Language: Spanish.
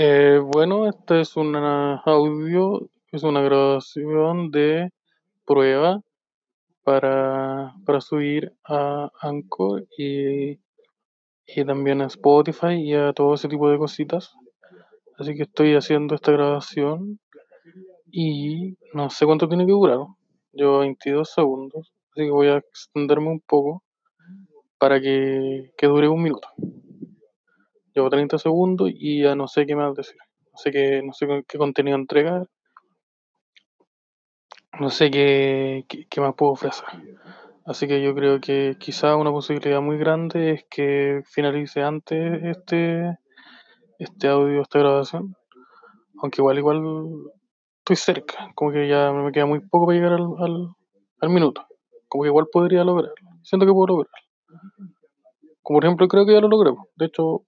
Eh, bueno, esta es una audio, es una grabación de prueba para, para subir a Anchor y, y también a Spotify y a todo ese tipo de cositas. Así que estoy haciendo esta grabación y no sé cuánto tiene que durar. Llevo 22 segundos, así que voy a extenderme un poco para que, que dure un minuto. Llevo 30 segundos y ya no sé qué más decir. No sé qué, no sé qué contenido entregar. No sé qué, qué, más puedo ofrecer. Así que yo creo que quizá una posibilidad muy grande es que finalice antes este, este audio, esta grabación. Aunque igual, igual estoy cerca. Como que ya me queda muy poco para llegar al, al, al minuto. Como que igual podría lograrlo. Siento que puedo lograrlo. Como por ejemplo, creo que ya lo logré. De hecho,